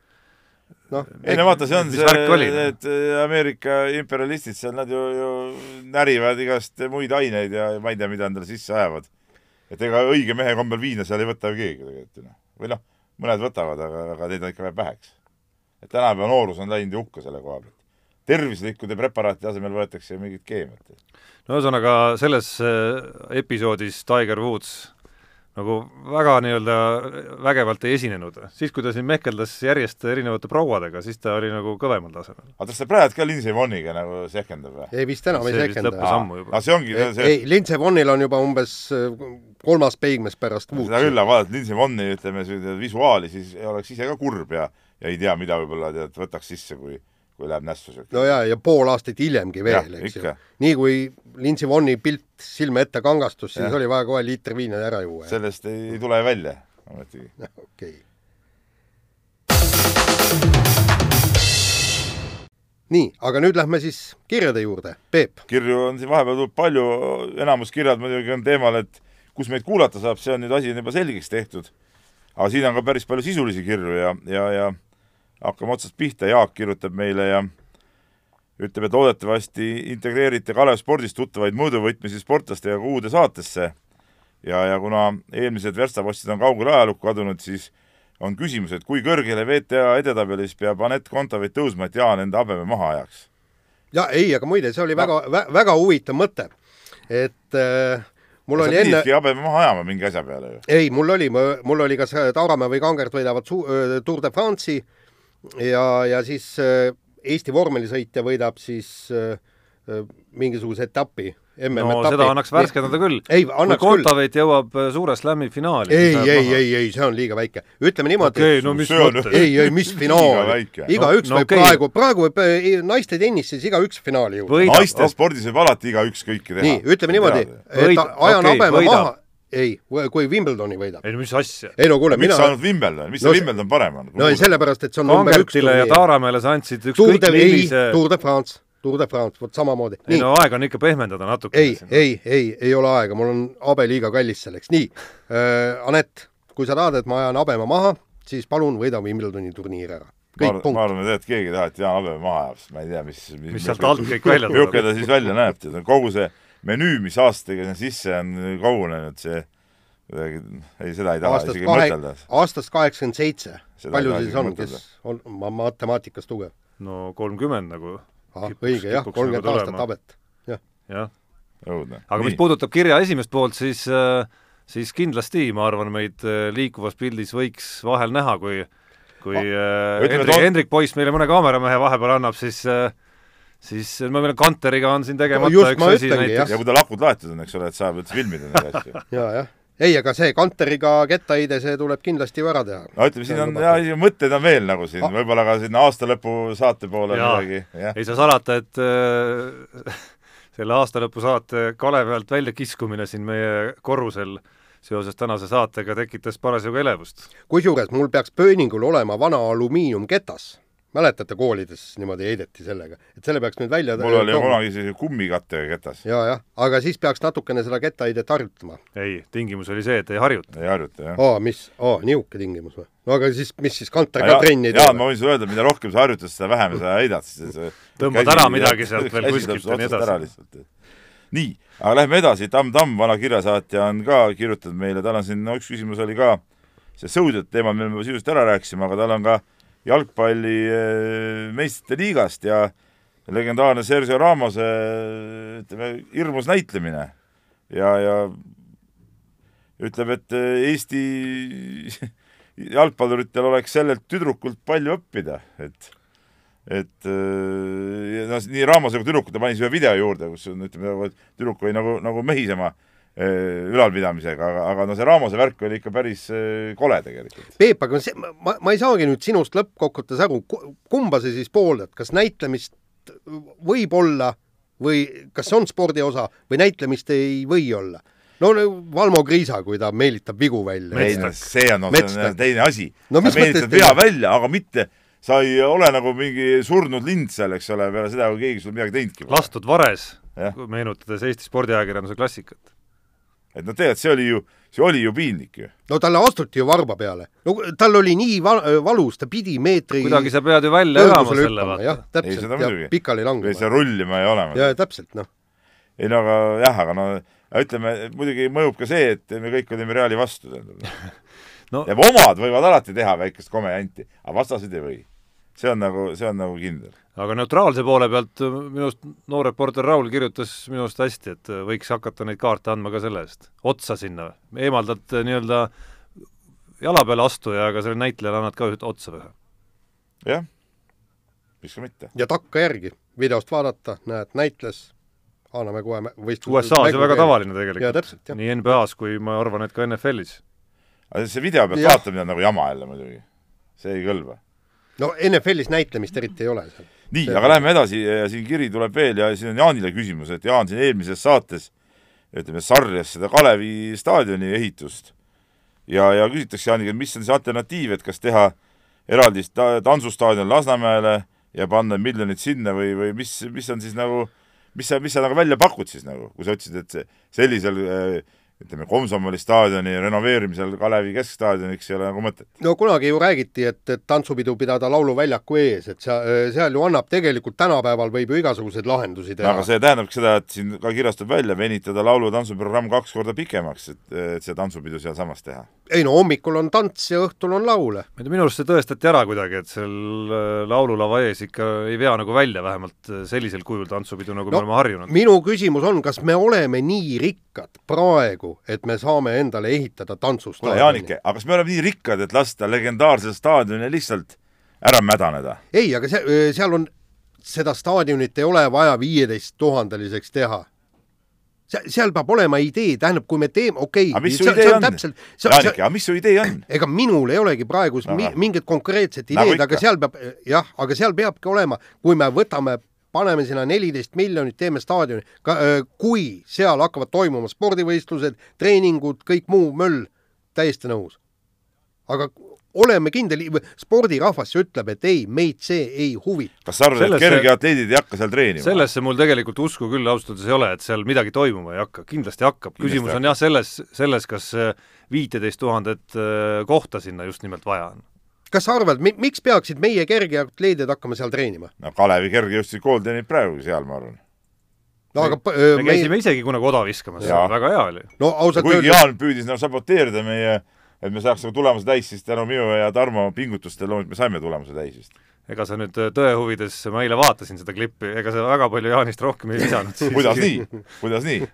noh, ei no vaata, see on see oli,, noh? need Ameerika imperialistid seal, nad ju, ju närivad igast muid aineid ja ma ei tea, mida endale sisse ajavad. et ega õige mehe kombel viina seal ei võta ju keegi tegelikult ju noh. või noh, mõned võtavad, aga, aga neid on ikka vähe väheks. Et tänapäeva noorus on läinud ju hukka selle koha pealt. tervislikkude preparaatide asemel võetakse mingit keemiat. no ühesõnaga selles äh, episoodis Tiger Woods nagu väga nii-öelda vägevalt ei esinenud. siis, kui ta siin mehkeldas järjest erinevate prouadega, siis ta oli nagu kõvemal tasemel. aga kas ta praegu ka Lindsey Vonniga nagu sehkendab või? ei vist enam ei juba. aga see ongi ei, see, ei, Lindsey Vonnil on juba umbes äh, kolmas peigmees pärast seda küll, aga vaadata Lindsey Vonni, ütleme, visuaali, siis oleks ise ka kurb ja ja ei tea, mida võib-olla tead, võtaks sisse, kui, kui läheb nässu siuke. no ja, ja pool aastat hiljemgi veel, eks ju ikka.. nii kui Lindsey Vonni pilt silme ette kangastus, siis Jah. oli vaja kohe liiter viina ära juua. sellest ei, ei tule välja ometigi. okei. nii, aga nüüd lähme siis kirjade juurde. Peep, kirju on siin vahepeal tulnud palju, enamus kirjad muidugi on teemal, et kus meid kuulata saab, see on nüüd asi on juba selgeks tehtud. aga siin on ka päris palju sisulisi kirju ja, ja, ja hakkame otsast pihta, Jaak kirjutab meile ja ütleb, et loodetavasti integreerite Kalev spordist tuttavaid mõõduvõtmisi sportlastega uude saatesse. ja, ja kuna eelmised verstapostid on kaugele ajalukku kadunud, siis on küsimus, et kui kõrgele VTA edetabelis peab Anett Kontaveit tõusma, et Jaan enda habeme maha ajaks? ja ei, aga muide, see oli väga vä,, väga huvitav mõte, et äh, mul oli enne habeme maha ajama mingi asja peale ju. ei, mul oli, mul oli kas Tauramäe või Kangert võidavad su- Tour de France'i ja, ja siis öö, Eesti vormelisõitja võidab siis öö, öö, mingisuguse etapi, no seda annaks värskendada küll. ei, kui annaks küll. Kontaveit jõuab äh, suure slam'i finaali. ei, ei, ei, ei, see on liiga väike. ütleme niimoodi okei, no mis on- ei, ei mis finaal igaüks No- võib okay. praegu, praegu võib naiste tennises igaüks finaali jõuda. naiste spordis võib alati igaüks kõike teha. nii, ütleme niimoodi, et ajan habeme võidab. maha, ei, kui Wimbledoni võidab. ei no mis asja. ei no kuule, miks mina sa ainult Wimbledon, mis No see Wimbledon parem on? no ei, sellepärast, et see on number üks Kangertile ja Taaramäele sa andsid ükskõik de, ei millise, Tour de France, Tour de France, vot samamoodi. ei nii, no aeg on ikka pehmendada natuke. ei, ei, ei, ei ole aega, mul on habe liiga kallis selleks, nii äh,, Anett, kui sa tahad, et ma ajan habeme maha, siis palun võida Wimbledoni turniir ära. ma kõik arvan, ma punkt. arvan, et tegelikult keegi ei taha, et Jaan Habeme maha ajab, sest ma ei tea, mis mis sealt alt kõik välja milline tuleb. ta siis välja näeb, tead, kogu see menüü, mis aastatega sinna sisse on kogunenud, see kuidagi, ei, seda ei taha aastast isegi kahe mõtelda., aastast kaheksakümmend seitse. Palju siis on, kes on ma matemaatikas tugev? no kolmkümmend nagu, Kipuks- õige jah, kipuks kolmkümmend nagu aastat habet. jah, jah. aga mis puudutab kirja esimest poolt, siis äh, siis kindlasti ma arvan, meid äh, liikuvas pildis võiks vahel näha, kui kui ütleme, Hendrik Hendrik Poiss meile mõne kaameramehe vahepeal annab, siis äh, siis ma mõtlen, Kanteriga on siin tegemata Just üks asi näiteks ja kui ta lakud laetud on, eks ole, et saab üldse filmida neid asju. ja, jah. ei, aga see Kanteriga kettaheide, see tuleb kindlasti ju ära teha. no ütleme, siin on ja mõtteid on veel nagu siin, Ah. võib-olla ka sinna aastalõpu saate poole Jaa. midagi, ei saa salata, et äh, selle aastalõpusaate Kalevi alt väljakiskumine siin meie korrusel seoses tänase saatega tekitas parasjagu elevust. kusjuures mul peaks pööningul olema vana alumiiniumketas. mäletate, koolides niimoodi heideti sellega, et selle peaks nüüd välja mul oli kunagi sellise kummikattega ketas, ja, jah, aga siis peaks natukene seda kettaheidet harjutama. ei, tingimus oli see, et ei harjuta. ei harjuta jah. aa, mis, aa, niisugune tingimus või? no aga siis, mis siis Kanter ka trenni ei tee ma? võin sulle öelda, mida rohkem sa harjutad, seda vähem sa heidad, siis see Tõmbad ära midagi sealt veel kuskilt ja nii edasi. lihtsalt. nii, aga lähme edasi, Tamm Tamm, vana kirjasaatja on ka kirjutanud meile, tal on siin, no üks küsimus oli ka see sõudjate teema me juba sisuliselt ära rääkisime, aga tal on ka jalgpalli äh, meistrite liigast ja legendaarne Sergio Ramose ütleme, hirmus näitlemine. Ja, ja ütleb, et Eesti jalgpalluritel oleks sellelt tüdrukult palju õppida, et et noh, nii Ramose kui tüdrukut ta pani siia video juurde, kus on, ütleme, tüdruk oli nagu, nagu mehisema ülalpidamisega, aga, aga no see Ramose värk oli ikka päris kole tegelikult. Peep, aga see, ma, ma ei saagi nüüd sinust lõppkokkuvõttes aru, kumba sa siis pooldad, kas näitlemist võib olla või kas see on spordi osa või näitlemist ei või olla? no Valmo Kriisa, kui ta meelitab vigu välja. ei no see on, no, see on teine asi no,. sa meelitad vea välja, aga mitte sa ei ole nagu mingi surnud lind seal, eks ole, peale seda, kui keegi sul midagi teinudki pole. lastud vares, meenutades Eesti spordiajakirjanduse klassikat et no tegelikult see oli ju, see oli ju piinlik ju. no talle astuti ju varba peale. no tal oli nii val valus, ta pidi meetri kuidagi sa pead ju välja elama selle, vaata. jah, täpselt, ja pikali langema. ei, see rullima ei ole. jaa, täpselt, noh. ei no aga jah, aga no ütleme, muidugi mõjub ka see, et me kõik olime Reali vastu, tähendab no. ja omad võivad alati teha väikest komejanti, aga vastased ei või. see on nagu, see on nagu kindel aga neutraalse poole pealt äh, minu arust noor reporter Raul kirjutas minu arust hästi, et äh, võiks hakata neid kaarte andma ka selle eest, otsa sinna, eemaldad äh, nii-öelda jala peale astuja, aga sellele näitlejale annad ka otsa ühe. jah, miks ka mitte. ja takka järgi, videost vaadata, näed, näitles, anname kohe võistluse USA-s ju väga tavaline tegelikult. nii nii NBA-s kui ma arvan, et ka NFL-is. aga see video pealt vaatamine on nagu jama jälle muidugi. see ei kõlba. No NFL-is näitlemist eriti ei ole seal. Nii, aga läheme edasi siin kiri tuleb veel ja siin on Jaanile küsimus, et Jaan siin eelmises saates ütleme, sarjas seda Kalevi staadioni ehitust ja, ja küsitakse Jaaniga, mis on see alternatiiv, et kas teha eraldi ta tantsustaadion Lasnamäele ja panna miljonid sinna või, või mis, mis on siis nagu, mis sa, mis sa nagu välja pakud siis nagu, kui sa ütlesid, et see sellisel äh, ütleme, Komsomoli staadioni renoveerimisel Kalevi keskstaadioniks ei ole nagu mõtet. no kunagi ju räägiti, et, et tantsupidu pidada lauluväljaku ees, et seal, seal ju annab tegelikult tänapäeval võib ju igasuguseid lahendusi teha. aga see tähendabki seda, et siin ka kirjastab välja, venitada laulu- ja tantsuprogramm kaks korda pikemaks, et, et see tantsupidu sealsamas teha. Ei no hommikul on tants ja õhtul on laule. ma ei tea, minu arust see tõestati ära kuidagi, et seal äh, laululava ees ikka ei vea nagu välja vähemalt äh, sellisel kujul tantsupidu, nagu no, me oleme harjunud. minu küsimus on, kas me oleme nii rikkad praegu, praegu, et me saame endale ehitada tantsustaadioni. kuule, Jaanike, aga kas me oleme nii rikkad, et lasta legendaarsel staadionil lihtsalt ära mädaneda? ei, aga see, seal on, seda staadionit ei ole vaja viieteist tuhandeliseks teha seal peab olema idee, tähendab, kui me teeme, okei okay,. aga mis su idee on? Jaanike, aga mis su idee on? ega minul ei olegi praegu no, mi mingit konkreetset ideed nagu, aga seal peab, jah, aga seal peabki olema, kui me võtame paneme sinna neliteist miljonit, teeme staadioni, kui seal hakkavad toimuma spordivõistlused, treeningud, kõik muu möll, täiesti nõus. aga oleme kindel, spordirahvas ütleb, et ei, meid see ei huvita. kas sa arvad, et kergeatleedid ei hakka seal treenima? sellesse mul tegelikult usku küll ausalt öeldes ei ole, et seal midagi toimuma ei hakka, kindlasti hakkab. küsimus on jah selles, selles, kas viiteist tuhandet kohta sinna just nimelt vaja on kas sa arvad, miks peaksid meie kergeatleedid hakkama seal treenima? no Kalevi kergejõustikukool kool treenib praegu seal, ma arvan. no aga öö, me käisime meie... isegi kunagi oda viskamas, väga hea oli. no ausalt no, kuigi öelda... Jaan püüdis nagu saboteerida meie, et me saaks nagu tulemuse täis, siis tänu minu ja Tarmo pingutustele loomulikult me saime tulemuse täis vist. ega sa nüüd tõe huvides, ma eile vaatasin seda klippi, ega sa väga palju Jaanist rohkem ei lisanud kuidas nii, kuidas nii?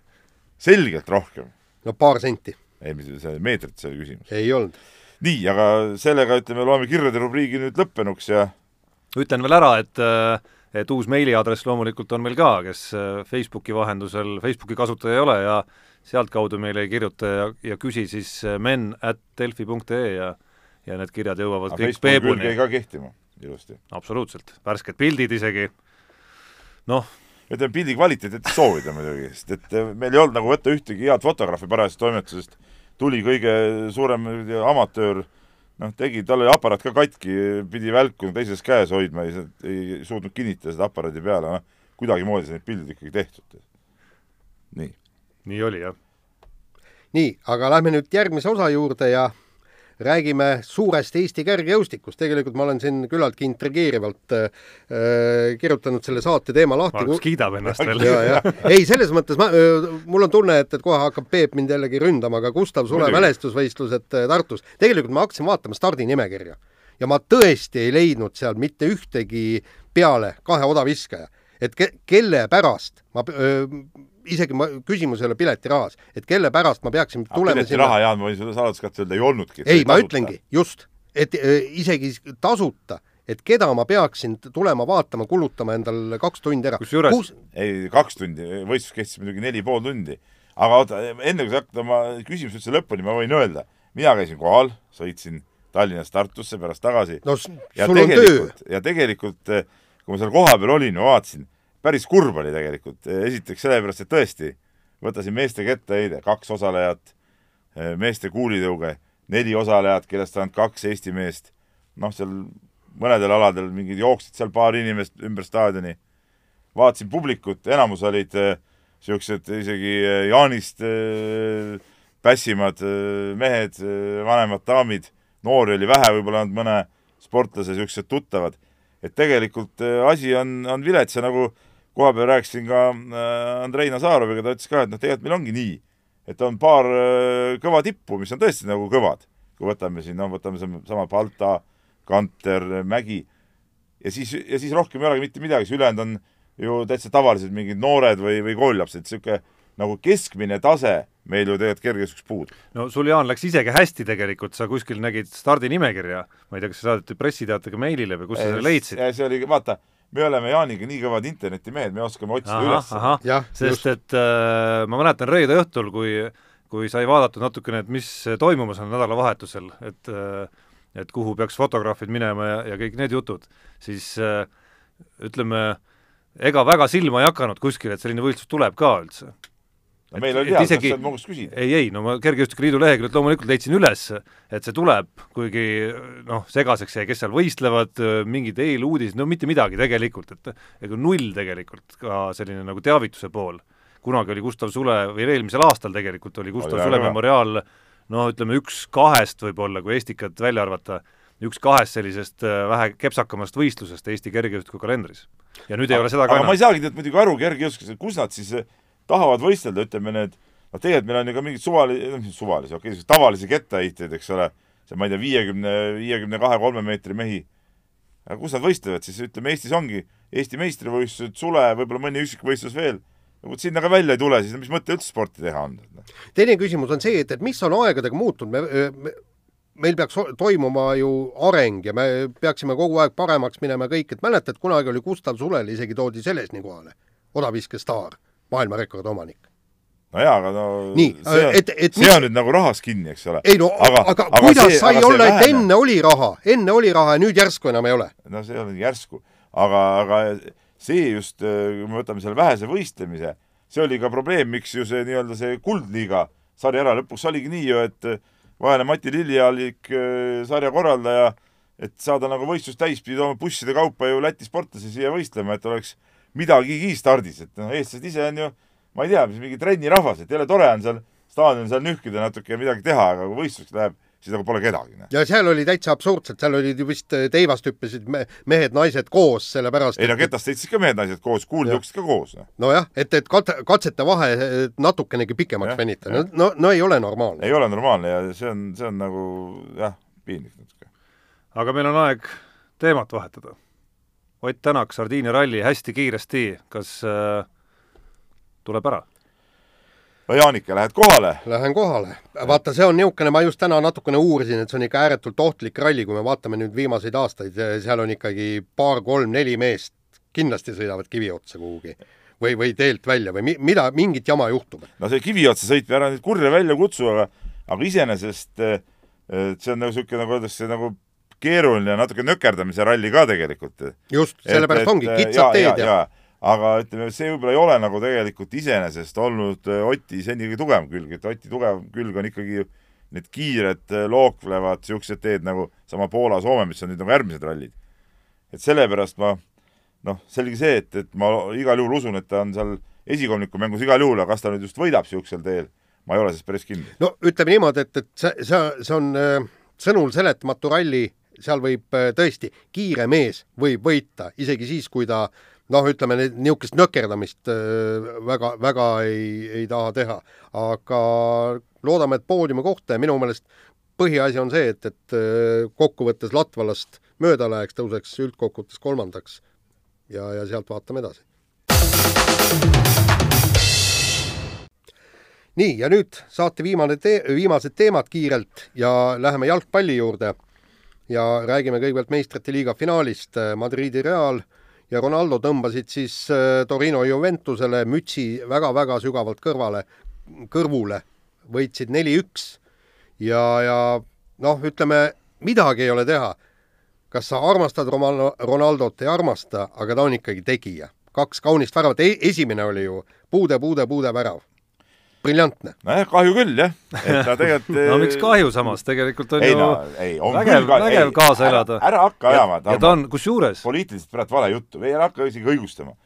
selgelt rohkem. no paar senti. ei, mis see meetrit, see oli küsimus. ei olnud nii, aga sellega ütleme, loeme kirjade rubriigi nüüd lõppenuks ja ütlen veel ära, et et uus meiliaadress loomulikult on meil ka, kes Facebooki vahendusel, Facebooki kasutaja ei ole ja sealtkaudu meile ei kirjuta ja, ja küsi siis men at delfi.ee ja ja need kirjad jõuavad aga kõik Peebuni. ka kehtima ilusti. absoluutselt, värsked pildid isegi, noh, ütleme pildi kvaliteet jättis soovida muidugi, sest et meil ei olnud nagu võtta ühtegi head fotograafi parajasti toimetusest tuli kõige suurem amatöör, noh, tegi, tal oli aparaat ka katki, pidi välku teises käes hoidma, ei, ei suutnud kinnitada seda aparaadi peale, noh, kuidagimoodi sai need pildid ikkagi tehtud. nii. Nii oli, jah. nii, aga lähme nüüd järgmise osa juurde ja räägime suurest Eesti kergejõustikust, tegelikult ma olen siin küllaltki intrigeerivalt äh, kirjutanud selle saate teema lahti. Margus kiidab ennast veel. ei, selles mõttes ma, mul on tunne, et, et kohe hakkab Peep mind jällegi ründama, aga Gustav Sule mälestusvõistlused Tartus, tegelikult ma hakkasin vaatama stardinimekirja ja ma tõesti ei leidnud seal mitte ühtegi peale kahe odaviskaja, et ke, kelle pärast ma öö, isegi ma, küsimus ei ole piletirahas, et kelle pärast ma peaksin tulema piletiraha sinna... Jaan, ma võin sulle saladuskatte öelda, ei olnudki. ei, ma ütlengi, just, et öö, isegi tasuta et keda ma peaksin tulema vaatama, kulutama endal kaks tundi ära. kusjuures Kus... ei, kaks tundi, võistlus kestis muidugi neli pool tundi. aga oota, enne kui sa hakkad oma küsimuse üldse lõpuni, ma võin öelda, mina käisin kohal, sõitsin Tallinnast Tartusse, pärast tagasi. no ja sul on töö. ja tegelikult, kui ma seal kohapeal olin ja vaatasin, päris kurb oli tegelikult, esiteks sellepärast, et tõesti, võtasin meeste kettaheide, kaks osalejat, meeste kuulitõuge, neli osalejat, kellest ainult kaks Eesti meest, noh, seal mõnedel aladel mingid jooksid seal paar inimest ümber staadioni, vaatasin publikut, enamus olid niisugused äh, isegi äh, Jaanist äh, pässimad mehed vanemad daamid. Noori oli vähe, võib-olla olnud mõne sportlase niisugused tuttavad. et tegelikult asi on, on vilets ja nagu koha peal rääkisin ka äh, Andrei Nazaroviga, ta ütles ka, et noh, tegelikult meil ongi nii, et on paar äh, kõva tippu, mis on tõesti nagu kõvad. kui võtame siin, noh, võtame sama Balta, Kanter, Mägi, ja siis, ja siis rohkem ei olegi mitte midagi, siis ülejäänud on ju täitsa tavalised mingid noored või, või koolilapsed, niisugune nagu keskmine tase meil ju tegelikult kergejõustikus puudub. no sul, Jaan, läks isegi hästi tegelikult, sa kuskil nägid stardinimekirja, ma ei tea, kas see saadeti pressiteatega meilile või kus sa selle leidsid? see oli, vaata, me oleme Jaaniga nii kõvad internetimehed, me oskame otsida üles. sest just. et äh, ma mäletan reede õhtul, kui kui sai vaadatud natukene, et mis toimumas on nädalavahetusel, et äh, et kuhu peaks fotograafid minema ja, ja kõik need jutud, siis äh, ütleme, ega väga silma ei hakanud kuskil, et selline võistlus tuleb ka üldse no meil oli teada, kas sa mu käest küsid? ei, ei, no ma Kergejõustikuliidu leheküljelt loomulikult leidsin üles, et see tuleb, kuigi noh, segaseks jäi, kes seal võistlevad, mingid eeluudised, no mitte midagi tegelikult, et ega null tegelikult ka selline nagu teavituse pool. kunagi oli Gustav Sule, või eelmisel aastal tegelikult oli Gustav oli Sule memoriaal noh, ütleme üks kahest võib-olla, kui Estikat välja arvata, üks kahest sellisest äh, vähe kepsakamast võistlusest Eesti kergejõustiku kalendris. ja nüüd ei aga, ole seda ka aga enam. ma ei saagi tead muidugi aru kergejõustikus, et kus nad siis tahavad võistelda, ütleme need, noh tegelikult meil on ju ka mingid suvalisi, noh suvalisi, okei okay,, tavalisi kettaheitjaid, eks ole, see ma ei tea, viiekümne, viiekümne kahe, kolme meetri mehi. aga kus nad võistlevad siis, ütleme Eestis ongi Eesti meistrivõistlused, sule, võib-olla mõni üksik võistlus veel vot sinna ka välja ei tule, siis mis mõte üldse sporti teha on? teine küsimus on see, et, et mis on aegadega muutunud, me, me meil peaks toimuma ju areng ja me peaksime kogu aeg paremaks minema kõik, et mäletad, kunagi oli Gustav Sulel isegi toodi Selesni kohale, odaviskestaar maailmarekordi omanik. no jaa, aga no nii, et, et see mis... on nüüd nagu rahas kinni, eks ole. ei no aga, aga, aga kuidas see, sai olla, et enne oli raha, enne oli raha ja nüüd järsku enam ei ole? no see on järsku, aga, aga see just, kui me võtame selle vähese võistlemise, see oli ka probleem, miks ju see nii-öelda see Kuldliiga sari ära lõpuks oligi nii ju, et vaene Mati Lillialik, äh, sarja korraldaja, et saada nagu võistlus täis, pidi tooma busside kaupa ju Läti sportlasi siia võistlema, et oleks midagigi stardis, et noh, eestlased ise on ju, ma ei tea, mis mingi trennirahvas, et jälle tore on seal staadionil seal nühkida natuke ja midagi teha, aga kui võistluseks läheb, siis nagu pole kedagi. ja seal oli täitsa absurdselt, seal olid ju vist äh, teivast hüppasid me mehed-naised koos, sellepärast ei no ketast sõitsid ka mehed-naised koos, kuulid jooksid ka koos. Noh. nojah, et, et kat-, katsete vahe natukenegi pikemaks venitada, no, no, no ei ole normaalne. ei ole normaalne ja see on, see on nagu jah, piinlik natuke. aga meil on aeg teemat vahetada Ott Tänak, Sardiinia ralli hästi kiiresti, kas äh, tuleb ära? no Jaanike, lähed kohale? Lähen kohale. vaata, see on niisugune, ma just täna natukene uurisin, et see on ikka ääretult ohtlik ralli, kui me vaatame nüüd viimaseid aastaid, seal on ikkagi paar-kolm-neli meest kindlasti sõidavad kivi otsa kuhugi või, või teelt välja või mi, mida, mingit jama juhtub. no see kivi otsa sõit, ära nüüd kurja välja kutsu, aga aga iseenesest äh, see on nagu niisugune, nagu öeldakse, nagu keeruline ja natuke nökerdamise ralli ka tegelikult. just, sellepärast ongi, kitsad teed ja, ja, aga ütleme, see võib-olla ei ole nagu tegelikult iseenesest olnud äh, Oti seni kõige tugevam külg, et Oti tugev külg on ikkagi need kiired, äh, looklevad niisugused teed nagu sama Poola-Soome, mis on nüüd nagu järgmised rallid. et sellepärast ma noh, selge see, et, et ma igal juhul usun, et ta on seal esikolmiku mängus igal juhul, aga kas ta nüüd just võidab niisugusel teel, ma ei ole selles päris kindel. no ütleme niimoodi, et, et see, see, see on äh sõnul seletamatu ralli, seal võib äh, tõesti, kiire mees võib võita, isegi siis, kui ta noh, ütleme niisugust nökerdamist äh, väga, väga ei, ei taha teha. aga loodame, et poodiumi kohta ja minu meelest põhiasi on see, et, et äh, kokkuvõttes Latvalast mööda läheks, tõuseks üldkokkuvõttes kolmandaks ja, ja sealt vaatame edasi. nii, ja nüüd saate viimane tee, viimased teemad kiirelt ja läheme jalgpalli juurde ja räägime kõigepealt meistrite liiga finaalist. Madridi Real ja Ronaldo tõmbasid siis äh, Torino Juventusele mütsi väga-väga sügavalt kõrvale, kõrvule, võitsid neli-üks ja, ja noh, ütleme midagi ei ole teha. kas sa armastad Ronaldot, ei armasta, aga ta on ikkagi tegija. kaks kaunist väravat e, esimene oli ju puude, puude, puude värav briljantne. nojah, kahju küll jah, et ta tegelikult no miks kahju samas, tegelikult on ei, ju no, ei, on vägev, vägev ei, kaasa ära, elada. ära hakka ajama. ja ta on, kusjuures poliitiliselt praegu vale juttu, ei ära hakka isegi õigustama.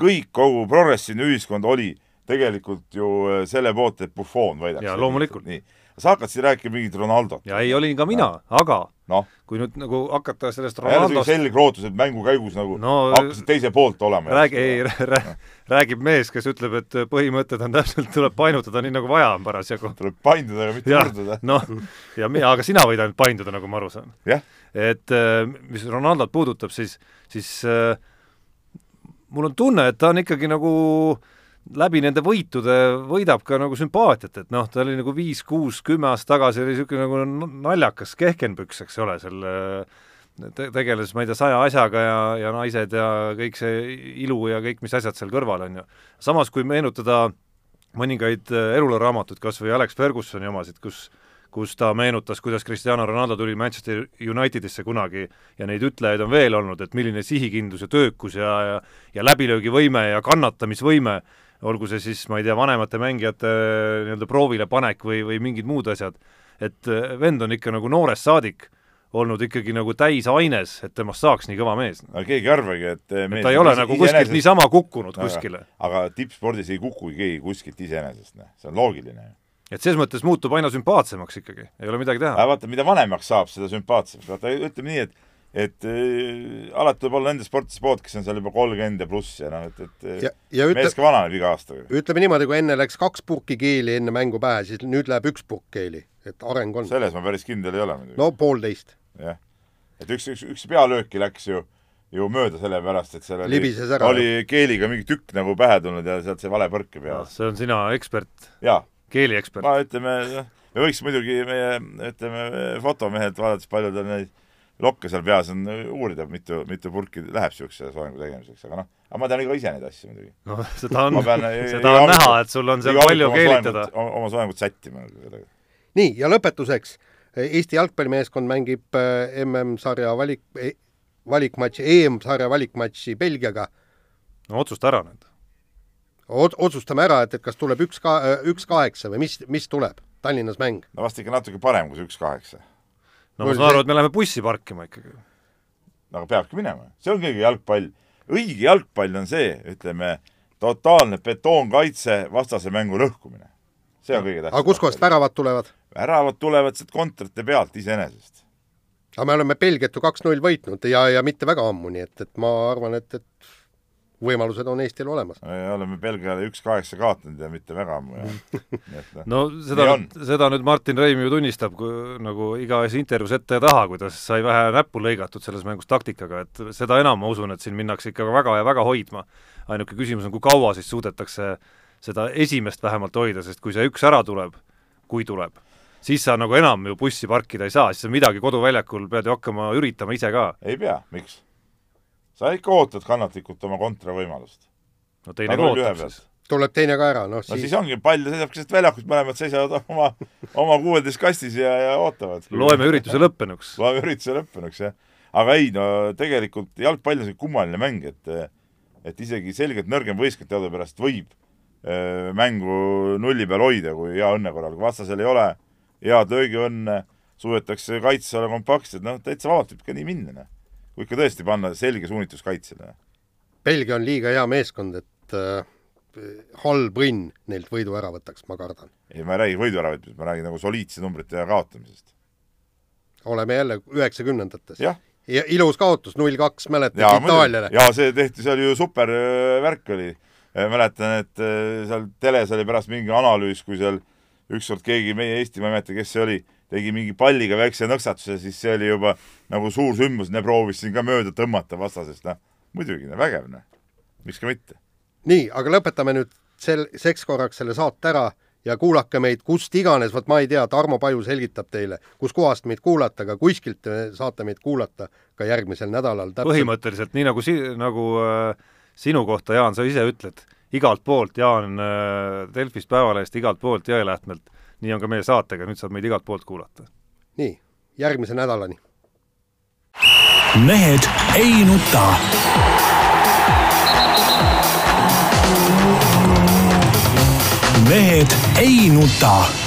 kõik, kogu progressiivne ühiskond oli tegelikult ju äh, selle poolt, et Buffon võidaks. jaa, loomulikult. nii, sa hakkad siin rääkima mingit Ronaldot. ja ei, olin ka mina, aga noh, kui nüüd nagu hakata sellest Ronaldost selge lootus, et mängu käigus nagu No, hakkasid teise poolt olema. räägi, ei, räägib mees, kes ütleb, et põhimõtted on täpselt, tuleb painutada nii, nagu vaja on parasjagu. tuleb painduda, aga mitte murduda. noh, ja mina, aga sina võid ainult painduda, nagu ma aru saan. et äh, mis Ronaldot puudutab, siis, siis äh, mul on tunne, et ta on ikkagi nagu läbi nende võitude võidab ka nagu sümpaatiat, et noh, ta oli nagu viis, kuus, kümme aastat tagasi oli niisugune nagu naljakas kehkenpüks, eks ole, selle te-, tegeles, ma ei tea, saja asjaga ja, ja naised ja kõik see ilu ja kõik, mis asjad seal kõrval on ju. samas, kui meenutada mõningaid äh, elulaaraamatuid, kas või Alex Fergusoni omasid, kus kus ta meenutas, kuidas Cristiano Ronaldo tuli Manchester Unitedisse kunagi ja neid ütlejaid on veel olnud, et milline sihikindlus ja töökus ja, ja ja läbilöögivõime ja kannatamisvõime, olgu see siis, ma ei tea, vanemate mängijate nii-öelda proovile panek või, või mingid muud asjad, et äh, vend on ikka nagu noorest saadik olnud ikkagi nagu täisaines, et temast saaks nii kõva mees. aga keegi ei arvagi, et et ta ei ole nagu kuskilt niisama kukkunud Aga- kuskile. aga tippspordis ei kuku keegi kuskilt iseenesest, noh, see on loogiline ju. et selles mõttes muutub aina sümpaatsemaks ikkagi, ei ole midagi teha. vaata, mida vanemaks saab, seda sümpaatsemaks, vaata ütleme nii, et et äh, alati tuleb olla nende sportlaste poolt, kes on seal juba kolmkümmend ja pluss ja noh, et, et ja, ja ütle, mees ka vananeb iga aastaga. ütleme niimoodi, kui enne läks kaks purki keeli enne mängu pähe, siis nüüd läheb üks purk keeli, et areng on. selles ma päris kindel ei ole muidugi. no poolteist. jah. et üks, üks, üks pealööki läks ju ju mööda sellepärast, et seal oli, oli keeliga mingi tükk nagu pähe tulnud ja sealt see vale põrk peal. see on sina ekspert, keeliekspert. ma ütleme, me võiks muidugi meie, ütleme, fotomehelt vaadates, palju tal neid lokke seal peas on, uurida, mitu, mitu purki läheb niisuguse soengu tegemiseks, aga noh, aga ma tean ka ise neid asju muidugi. noh, seda on pean-, seda on näha, et sul on seal palju keelitada. oma soengut sättima nagu sellega. nii, ja lõpetuseks. Eesti jalgpallimeeskond mängib äh, MM-sarja valik, valikmatši, EM-sarja valikmatši Belgiaga. no otsusta ära nüüd. otsustame ära, et, et kas tuleb üks ka-, üks kaheksa või mis, mis tuleb? Tallinnas mäng. no vast ikka natuke parem kui see üks kaheksa. No ma saan aru, et me läheme bussi parkima ikkagi. aga peabki minema, see on kõige jalgpall. õige jalgpall on see, ütleme, totaalne betoonkaitse, vastase mängu lõhkumine. see on kõige tähtsam. aga kuskohast väravad tulevad? väravad tulevad sealt kontrate pealt iseenesest. aga me oleme Belgiat ju kaks-null võitnud ja, ja mitte väga ammu, nii et, et ma arvan, et, et võimalused on Eestil olemas. me oleme Belgiale üks kaheksa kaotanud ja mitte väga ammu noh, no seda seda nüüd Martin Reim ju tunnistab, nagu igas intervjuus ette ja taha, kuidas sai vähe näppu lõigatud selles mängus taktikaga, et seda enam ma usun, et siin minnakse ikka väga ja väga hoidma. ainuke küsimus on, kui kaua siis suudetakse seda esimest vähemalt hoida, sest kui see üks ära tuleb, kui tuleb, siis sa nagu enam ju bussi parkida ei saa, siis sa midagi koduväljakul pead ju hakkama üritama ise ka. ei pea, miks? Sa ikka ootad kannatlikult oma kontravõimalust. no teine ka ootab siis. tuleb teine ka ära, noh no siis, siis ongi, pall seisab keset väljakut, mõlemad seisavad oma, oma kuueteist kastis ja, ja ootavad. loeme ürituse lõppenuks. loeme ürituse lõppenuks, jah. aga ei, no tegelikult jalgpall on selline kummaline mäng, et et isegi selgelt nõrgem võistkond teadupärast võib öö, mängu nulli peal hoida, kui hea õnne korral, kui vastasel ei ole head löögiõnne, suudetakse kaitses olla kompaktsed, noh, täitsa vabalt võib ka nii minna, noh. Kui ikka tõesti panna selge suunitlus kaitsele. Belgia on liiga hea meeskond, et äh, halb õnn neilt võidu ära võtaks, ma kardan. ei, ma ei räägi võidu äravõtmisest, ma räägin nagu soliidse numbrite kaotamisest. oleme jälle üheksakümnendates. jah. ja ilus kaotus, null kaks, mäletad, Itaaliale. jaa, see tehti, see oli ju super äh, värk oli. mäletan, et äh, seal teles oli pärast mingi analüüs, kui seal ükskord keegi meie Eesti, ma ei mäleta, kes see oli, tegi mingi palliga väikse nõksatuse, siis see oli juba nagu suur sündmus, ne proovis siin ka mööda tõmmata vastasest, noh. muidugi, vägev, noh. miks ka mitte. nii, aga lõpetame nüüd sel, seks korraks selle saate ära ja kuulake meid kust iganes, vot ma ei tea, Tarmo Paju selgitab teile, kuskohast meid kuulata, aga kuskilt saate meid kuulata ka järgmisel nädalal. põhimõtteliselt nii nagu si-, nagu äh, sinu kohta, Jaan, sa ise ütled, igalt poolt, Jaan äh, Delfist, Päevalehest, igalt poolt, Jõelähtmelt, nii on ka meie saatega, nüüd saab meid igalt poolt kuulata. nii, järgmise nädalani. mehed ei nuta mehed ei nuta